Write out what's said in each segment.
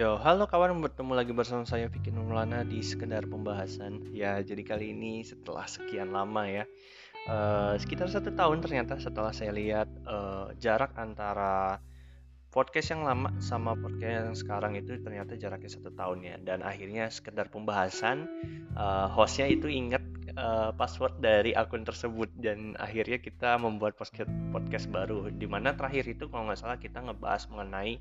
Yo, halo kawan, bertemu lagi bersama saya Vicky Nurlana di sekedar pembahasan. Ya, jadi kali ini setelah sekian lama ya, uh, sekitar satu tahun ternyata setelah saya lihat uh, jarak antara podcast yang lama sama podcast yang sekarang itu ternyata jaraknya satu tahun ya. Dan akhirnya sekedar pembahasan, uh, hostnya itu ingat uh, password dari akun tersebut dan akhirnya kita membuat podcast podcast baru di mana terakhir itu kalau nggak salah kita ngebahas mengenai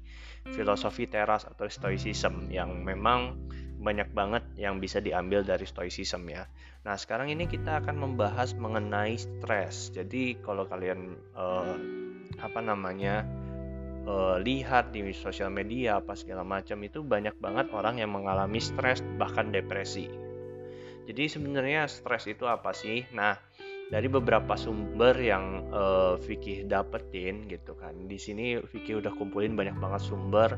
filosofi teras atau stoicism yang memang banyak banget yang bisa diambil dari stoicism ya. Nah sekarang ini kita akan membahas mengenai stres. Jadi kalau kalian uh, apa namanya uh, lihat di sosial media apa segala macam itu banyak banget orang yang mengalami stres bahkan depresi jadi sebenarnya stres itu apa sih? Nah, dari beberapa sumber yang uh, Vicky dapetin gitu kan. Di sini Vicky udah kumpulin banyak banget sumber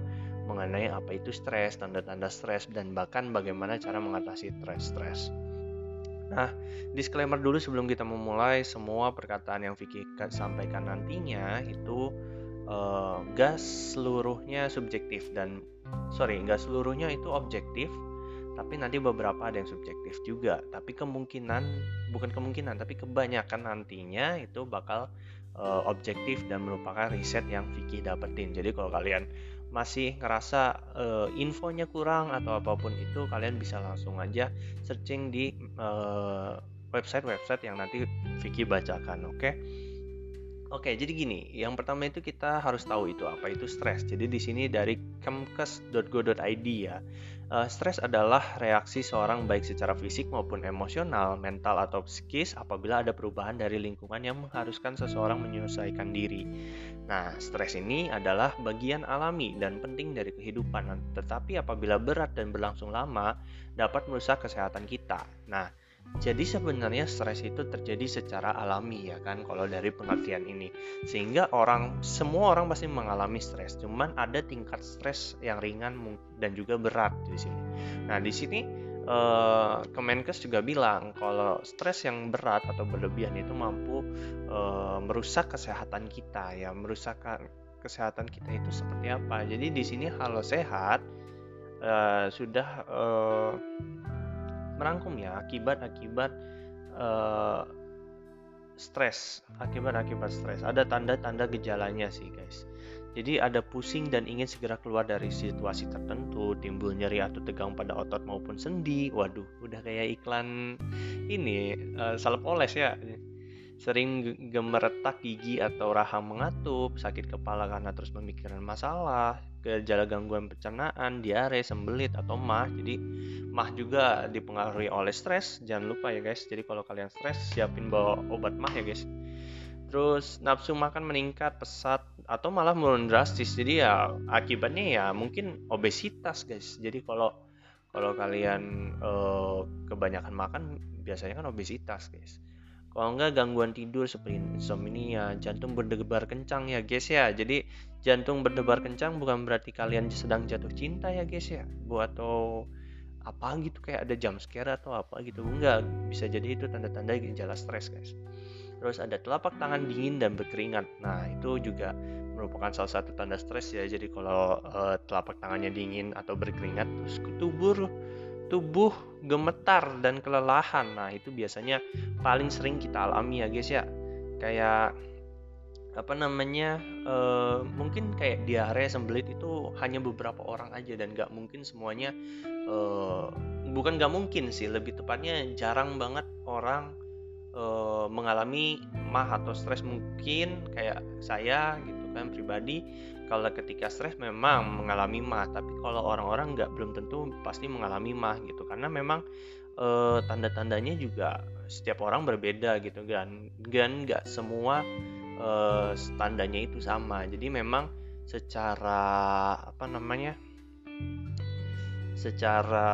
mengenai apa itu stres, tanda-tanda stres dan bahkan bagaimana cara mengatasi stres-stres. Nah, disclaimer dulu sebelum kita memulai semua perkataan yang Vicky sampaikan nantinya itu uh, gas seluruhnya subjektif dan sorry, gas seluruhnya itu objektif tapi nanti beberapa ada yang subjektif juga tapi kemungkinan bukan kemungkinan tapi kebanyakan nantinya itu bakal uh, objektif dan merupakan riset yang Vicky dapetin jadi kalau kalian masih ngerasa uh, infonya kurang atau apa pun itu kalian bisa langsung aja searching di uh, website-website yang nanti Vicky bacakan oke okay? Oke, jadi gini, yang pertama itu kita harus tahu itu apa itu stres. Jadi di sini dari kemkes.go.id ya. Uh, stres adalah reaksi seorang baik secara fisik maupun emosional, mental atau psikis apabila ada perubahan dari lingkungan yang mengharuskan seseorang menyelesaikan diri. Nah, stres ini adalah bagian alami dan penting dari kehidupan, tetapi apabila berat dan berlangsung lama dapat merusak kesehatan kita. Nah, jadi sebenarnya stres itu terjadi secara alami ya kan kalau dari pengertian ini. Sehingga orang semua orang pasti mengalami stres, cuman ada tingkat stres yang ringan dan juga berat di sini. Nah, di sini eh, Kemenkes juga bilang kalau stres yang berat atau berlebihan itu mampu eh, merusak kesehatan kita ya, merusak kesehatan kita itu seperti apa. Jadi di sini halo sehat eh, sudah eh, merangkum ya akibat-akibat uh, stres, akibat-akibat stres. Ada tanda-tanda gejalanya sih, guys. Jadi ada pusing dan ingin segera keluar dari situasi tertentu, timbul nyeri atau tegang pada otot maupun sendi. Waduh, udah kayak iklan ini uh, salep oles ya sering gemeretak gigi atau rahang mengatup, sakit kepala karena terus memikirkan masalah, gejala gangguan pencernaan, diare, sembelit atau mah. Jadi mah juga dipengaruhi oleh stres. Jangan lupa ya guys. Jadi kalau kalian stres siapin bawa obat mah ya guys. Terus nafsu makan meningkat pesat atau malah menurun drastis. Jadi ya akibatnya ya mungkin obesitas guys. Jadi kalau kalau kalian uh, kebanyakan makan biasanya kan obesitas guys kalau enggak gangguan tidur seperti insomnia, jantung berdebar kencang ya guys ya. Jadi jantung berdebar kencang bukan berarti kalian sedang jatuh cinta ya guys ya. Buat atau apa gitu kayak ada jam scare atau apa gitu. Enggak, bisa jadi itu tanda-tanda gejala stres guys. Terus ada telapak tangan dingin dan berkeringat. Nah, itu juga merupakan salah satu tanda stres ya. Jadi kalau uh, telapak tangannya dingin atau berkeringat terus ketubur tubuh gemetar dan kelelahan. Nah, itu biasanya paling sering kita alami ya, guys ya. Kayak apa namanya e, mungkin kayak diare sembelit itu hanya beberapa orang aja dan gak mungkin semuanya e, bukan gak mungkin sih lebih tepatnya jarang banget orang e, mengalami mah atau stres mungkin kayak saya gitu kan pribadi kalau ketika stres memang mengalami mah tapi kalau orang-orang nggak belum tentu pasti mengalami mah gitu. Karena memang e, tanda-tandanya juga setiap orang berbeda gitu kan. Dan nggak semua e, tandanya itu sama. Jadi memang secara apa namanya secara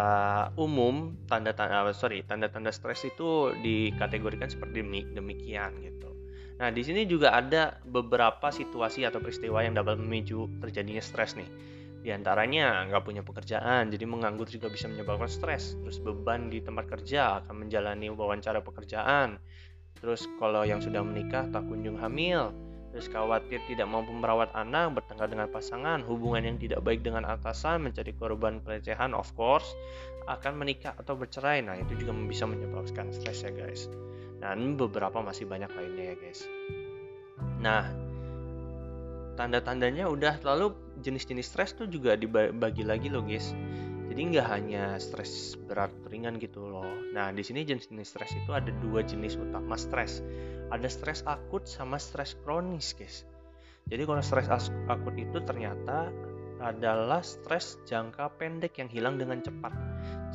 umum tanda-tanda sorry tanda-tanda stres itu dikategorikan seperti demikian gitu Nah, di sini juga ada beberapa situasi atau peristiwa yang dapat memicu terjadinya stres nih. Di antaranya nggak punya pekerjaan, jadi menganggur juga bisa menyebabkan stres. Terus beban di tempat kerja akan menjalani wawancara pekerjaan. Terus kalau yang sudah menikah tak kunjung hamil, terus khawatir tidak mampu merawat anak, bertengkar dengan pasangan, hubungan yang tidak baik dengan atasan, menjadi korban pelecehan, of course, akan menikah atau bercerai. Nah, itu juga bisa menyebabkan stres ya guys. Dan beberapa masih banyak lainnya ya guys. Nah, tanda-tandanya udah lalu jenis-jenis stres tuh juga dibagi lagi loh guys. Jadi nggak hanya stres berat ringan gitu loh. Nah, di sini jenis-jenis stres itu ada dua jenis utama stres ada stres akut sama stres kronis guys jadi kalau stres akut itu ternyata adalah stres jangka pendek yang hilang dengan cepat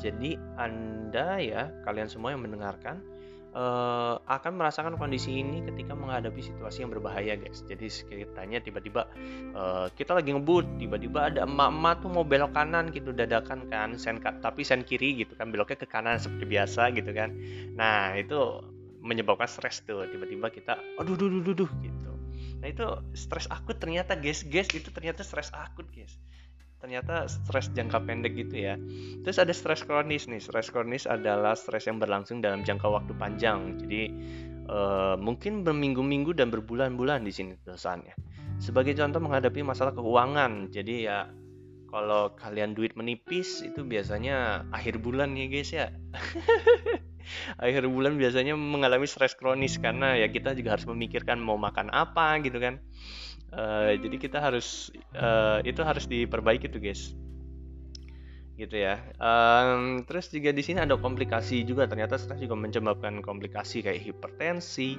jadi anda ya kalian semua yang mendengarkan uh, akan merasakan kondisi ini ketika menghadapi situasi yang berbahaya guys. Jadi ceritanya tiba-tiba uh, kita lagi ngebut tiba-tiba ada emak-emak tuh mau belok kanan gitu dadakan kan sen tapi sen kiri gitu kan beloknya ke kanan seperti biasa gitu kan. Nah itu menyebabkan stres tuh tiba-tiba kita aduh duh duh duh gitu. Nah itu stres akut ternyata guys. Guys itu ternyata stres akut guys ternyata stres jangka pendek gitu ya. Terus ada stres kronis nih. Stres kronis adalah stres yang berlangsung dalam jangka waktu panjang. Jadi uh, mungkin berminggu-minggu dan berbulan-bulan di sini tulisannya sebagai contoh menghadapi masalah keuangan. Jadi ya kalau kalian duit menipis itu biasanya akhir bulan ya guys ya. Akhir bulan biasanya mengalami stres kronis karena ya kita juga harus memikirkan mau makan apa gitu kan uh, jadi kita harus uh, itu harus diperbaiki tuh guys gitu ya um, terus juga di sini ada komplikasi juga ternyata stres juga menyebabkan komplikasi kayak hipertensi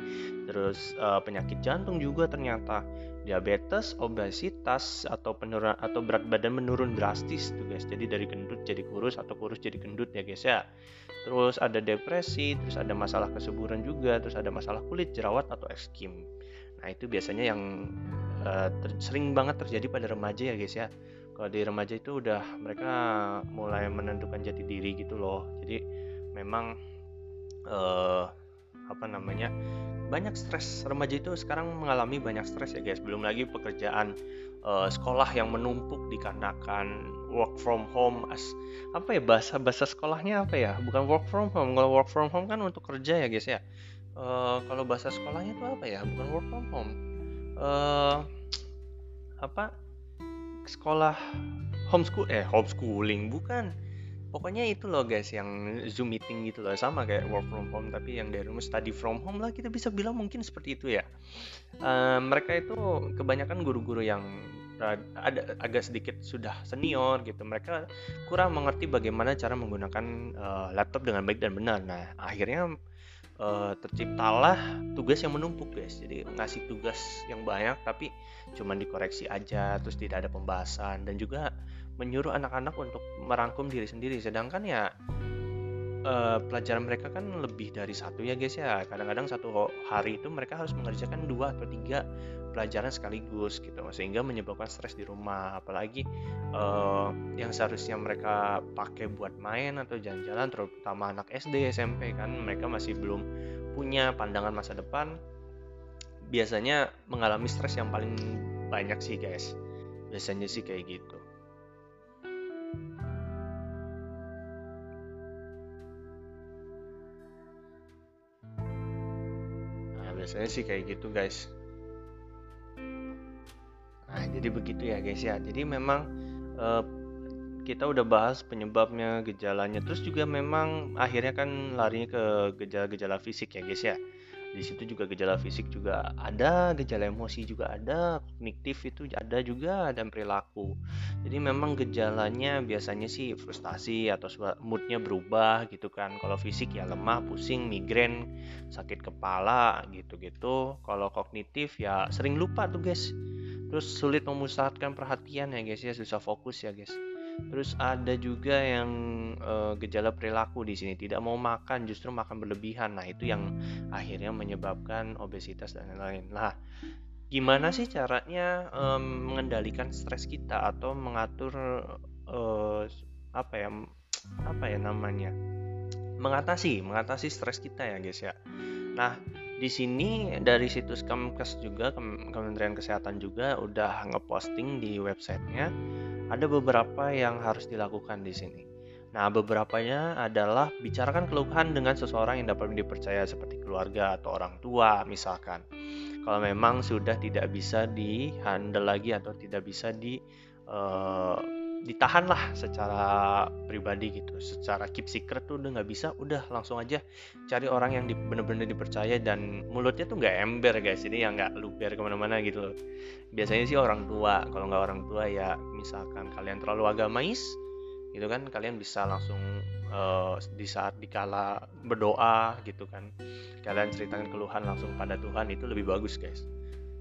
terus uh, penyakit jantung juga ternyata diabetes, obesitas atau penurunan atau berat badan menurun drastis tuh guys. Jadi dari gendut jadi kurus atau kurus jadi gendut ya guys ya. Terus ada depresi, terus ada masalah kesuburan juga, terus ada masalah kulit, jerawat atau ekskim. Nah, itu biasanya yang uh, sering banget terjadi pada remaja ya guys ya. Kalau di remaja itu udah mereka mulai menentukan jati diri gitu loh. Jadi memang uh, apa namanya? banyak stres remaja itu sekarang mengalami banyak stres ya guys belum lagi pekerjaan uh, sekolah yang menumpuk dikarenakan work from home as apa ya bahasa bahasa sekolahnya apa ya bukan work from home kalau work from home kan untuk kerja ya guys ya uh, kalau bahasa sekolahnya itu apa ya bukan work from home uh, apa sekolah homeschool eh homeschooling bukan. Pokoknya itu loh guys yang zoom meeting gitu loh. Sama kayak work from home tapi yang dari rumah study from home lah kita bisa bilang mungkin seperti itu ya. Uh, mereka itu kebanyakan guru-guru yang ada agak sedikit sudah senior gitu. Mereka kurang mengerti bagaimana cara menggunakan uh, laptop dengan baik dan benar. Nah akhirnya uh, terciptalah tugas yang menumpuk guys. Jadi ngasih tugas yang banyak tapi cuman dikoreksi aja terus tidak ada pembahasan dan juga menyuruh anak-anak untuk merangkum diri sendiri. Sedangkan ya uh, pelajaran mereka kan lebih dari satu ya guys ya. Kadang-kadang satu hari itu mereka harus mengerjakan dua atau tiga pelajaran sekaligus gitu. Sehingga menyebabkan stres di rumah. Apalagi uh, yang seharusnya mereka pakai buat main atau jalan-jalan terutama anak SD SMP kan mereka masih belum punya pandangan masa depan biasanya mengalami stres yang paling banyak sih guys. Biasanya sih kayak gitu biasanya sih kayak gitu guys. Nah jadi begitu ya guys ya. Jadi memang uh, kita udah bahas penyebabnya gejalanya. Terus juga memang akhirnya kan larinya ke gejala-gejala fisik ya guys ya di situ juga gejala fisik juga ada gejala emosi juga ada kognitif itu ada juga dan perilaku. Jadi memang gejalanya biasanya sih frustasi atau moodnya berubah gitu kan. Kalau fisik ya lemah pusing migrain sakit kepala gitu-gitu. Kalau kognitif ya sering lupa tuh guys. Terus sulit memusatkan perhatian ya guys ya. Susah fokus ya guys Terus ada juga yang uh, gejala perilaku di sini tidak mau makan justru makan berlebihan. Nah, itu yang akhirnya menyebabkan obesitas dan lain-lain. Nah, gimana sih caranya um, mengendalikan stres kita atau mengatur uh, apa ya apa ya namanya? mengatasi mengatasi stres kita ya, guys ya. Nah, di sini dari situs Kemkes juga Kementerian Kesehatan juga udah ngeposting di websitenya ada beberapa yang harus dilakukan di sini. Nah, beberapanya adalah bicarakan keluhan dengan seseorang yang dapat dipercaya seperti keluarga atau orang tua misalkan. kalau memang sudah tidak bisa di handle lagi atau tidak bisa di uh, ditahan lah secara pribadi gitu. Secara keep secret tuh udah nggak bisa udah langsung aja cari orang yang di, bener-bener dipercaya dan mulutnya tuh nggak ember guys. Jadi yang nggak luber ke mana-mana gitu loh. Biasanya sih orang tua kalau nggak orang tua ya misalkan kalian terlalu agamais gitu kan kalian bisa langsung uh, di saat dikala berdoa gitu kan kalian ceritakan keluhan langsung pada Tuhan itu lebih bagus guys.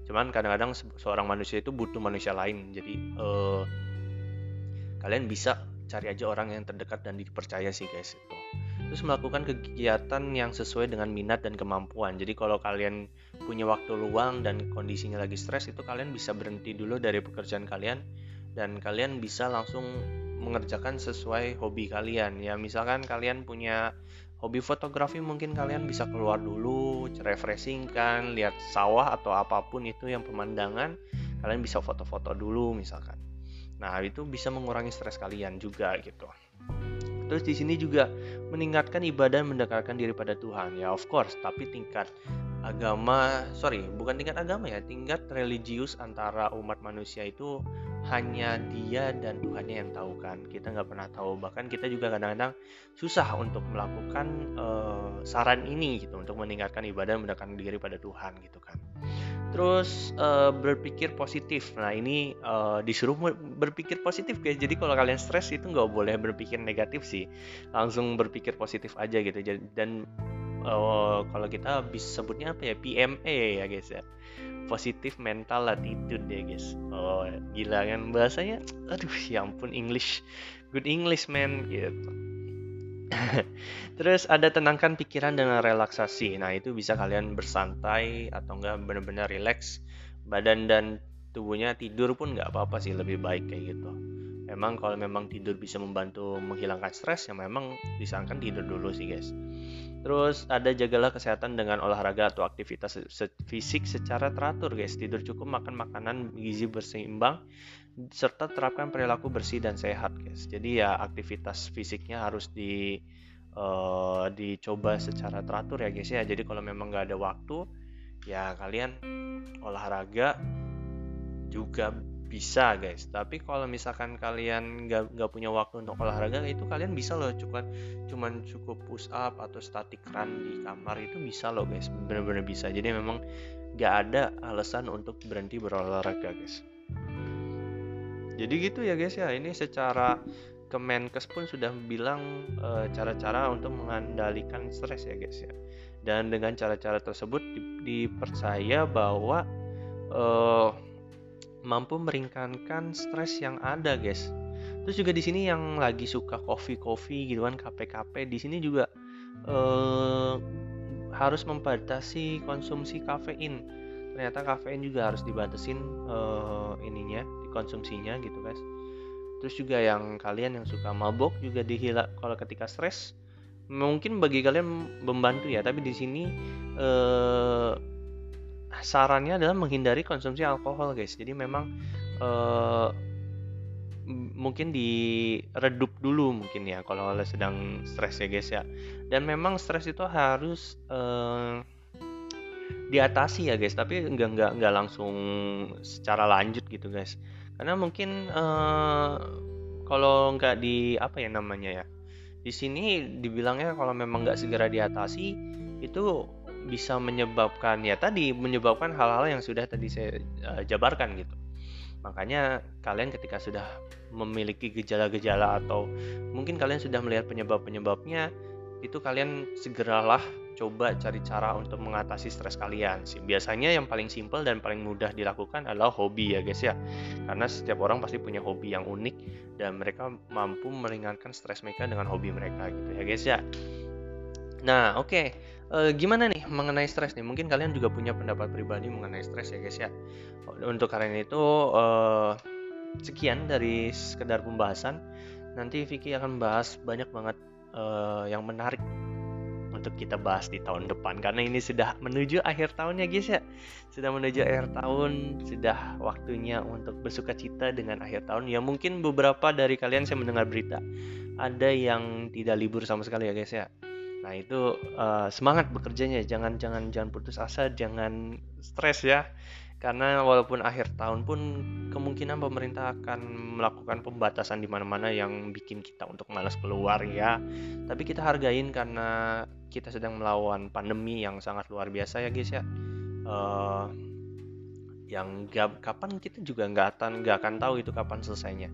Cuman kadang-kadang seorang manusia itu butuh manusia lain. Jadi uh, kalian bisa cari aja orang yang terdekat dan dipercaya sih guys itu. Terus melakukan kegiatan yang sesuai dengan minat dan kemampuan. Jadi kalau kalian punya waktu luang dan kondisinya lagi stres itu kalian bisa berhenti dulu dari pekerjaan kalian dan kalian bisa langsung mengerjakan sesuai hobi kalian. Ya misalkan kalian punya hobi fotografi mungkin kalian bisa keluar dulu refreshing kan lihat sawah atau apa pun itu yang pemandangan kalian bisa foto-foto dulu misalkan Nah, itu bisa mengurangi stres kalian juga gitu. Terus di sini juga meningkatkan ibadah mendekatkan diri pada Tuhan. Ya, of course, tapi tingkat agama, sorry, bukan tingkat agama ya, tingkat religius antara umat manusia itu hanya dia dan Tuhannya yang tahu kan. Kita nggak pernah tahu. Bahkan kita juga kadang-kadang susah untuk melakukan uh, saran ini gitu untuk meningkatkan ibadah mendekatkan diri pada Tuhan gitu kan. Terus uh, berpikir positif. Nah ini uh, disuruh berpikir positif guys. Jadi kalau kalian stres itu nggak boleh berpikir negatif sih. Langsung berpikir positif aja gitu. Dan uh, kalau kita bisa sebutnya apa ya? PMA ya guys ya. Positif mental attitude ya guys. Oh gila kan bahasanya? Aduh ya ampun English. Good English man gitu. Terus ada tenangkan pikiran dengan relaksasi. Nah, itu bisa kalian bersantai atau enggak benar-benar relax. Badan dan tubuhnya tidur pun nggak apa-apa sih lebih baik kayak gitu. Memang kalau memang tidur bisa membantu menghilangkan stres ya memang disarankan tidur dulu sih guys. Terus ada jagalah kesehatan dengan olahraga atau aktivitas fisik secara teratur guys. Tidur cukup, makan makanan gizi berseimbang, serta terapkan perilaku bersih dan sehat guys jadi ya aktivitas fisiknya harus di uh, dicoba secara teratur ya guys ya jadi kalau memang nggak ada waktu ya kalian olahraga juga bisa guys. Tapi kalau misalkan kalian nggak nggak punya waktu untuk olahraga itu kalian bisa loh. Cuman cuman cukup push up atau static run di kamar itu bisa loh guys. Bener-bener bisa. Jadi memang nggak ada alasan untuk berhenti berolahraga guys. Jadi gitu ya guys ya. Ini secara Kemenkes pun sudah bilang eh, cara-cara e, untuk mengendalikan stres ya guys ya. Dan dengan cara-cara tersebut dipercaya bahwa e, mampu meringankan stres yang ada guys. Terus juga di sini yang lagi suka kopi kopi gitu kan kafe-kafe di sini juga e, harus membatasi konsumsi kafein. Ternyata kafein juga harus dibatasin uh, ininya konsumsinya gitu guys. Terus juga yang kalian yang suka mabok juga dihilak kalau ketika stres mungkin bagi kalian membantu ya. Tapi di sini eh, sarannya adalah menghindari konsumsi alkohol guys. Jadi memang eh, mungkin diredup dulu mungkin ya kalau sedang stres ya guys ya. Dan memang stres itu harus eh, diatasi ya guys. Tapi enggak enggak enggak langsung secara lanjut gitu guys. Karena mungkin uh, kalau nggak di apa ya namanya ya di sini dibilangnya kalau memang nggak segera diatasi itu bisa menyebabkan ya tadi menyebabkan hal-hal yang sudah tadi saya uh, jabarkan gitu makanya kalian ketika sudah memiliki gejala-gejala atau mungkin kalian sudah melihat penyebab-penyebabnya itu kalian segeralah coba cari cara untuk mengatasi stres kalian. Biasanya yang paling simpel dan paling mudah dilakukan adalah hobi ya guys ya. Karena setiap orang pasti punya hobi yang unik dan mereka mampu meringankan stres mereka dengan hobi mereka gitu ya guys ya. Nah, oke. Okay. E, gimana nih mengenai stres nih? Mungkin kalian juga punya pendapat pribadi mengenai stres ya guys ya. Untuk kalian itu e, sekian dari sekedar pembahasan. Nanti Vicky akan bahas banyak banget e, yang menarik untuk kita bahas di tahun depan karena ini sudah menuju akhir tahun ya guys ya sudah menuju akhir tahun sudah waktunya untuk bersuka cita dengan akhir tahun ya mungkin beberapa dari kalian saya mendengar berita ada yang tidak libur sama sekali ya guys ya Nah itu uh, semangat bekerjanya, jangan jangan jangan putus asa, jangan stres ya. Karena walaupun akhir tahun pun kemungkinan pemerintah akan melakukan pembatasan di mana-mana yang bikin kita untuk malas keluar ya. Tapi kita hargain karena kita sedang melawan pandemi yang sangat luar biasa ya guys ya. Uh, yang gak, kapan kita juga nggak akan nggak akan tahu itu kapan selesainya.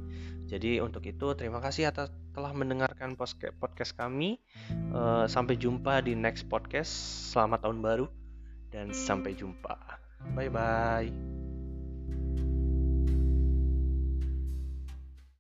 Jadi untuk itu terima kasih atas telah mendengarkan podcast kami. Uh, sampai jumpa di next podcast. Selamat tahun baru dan sampai jumpa. Bye bye.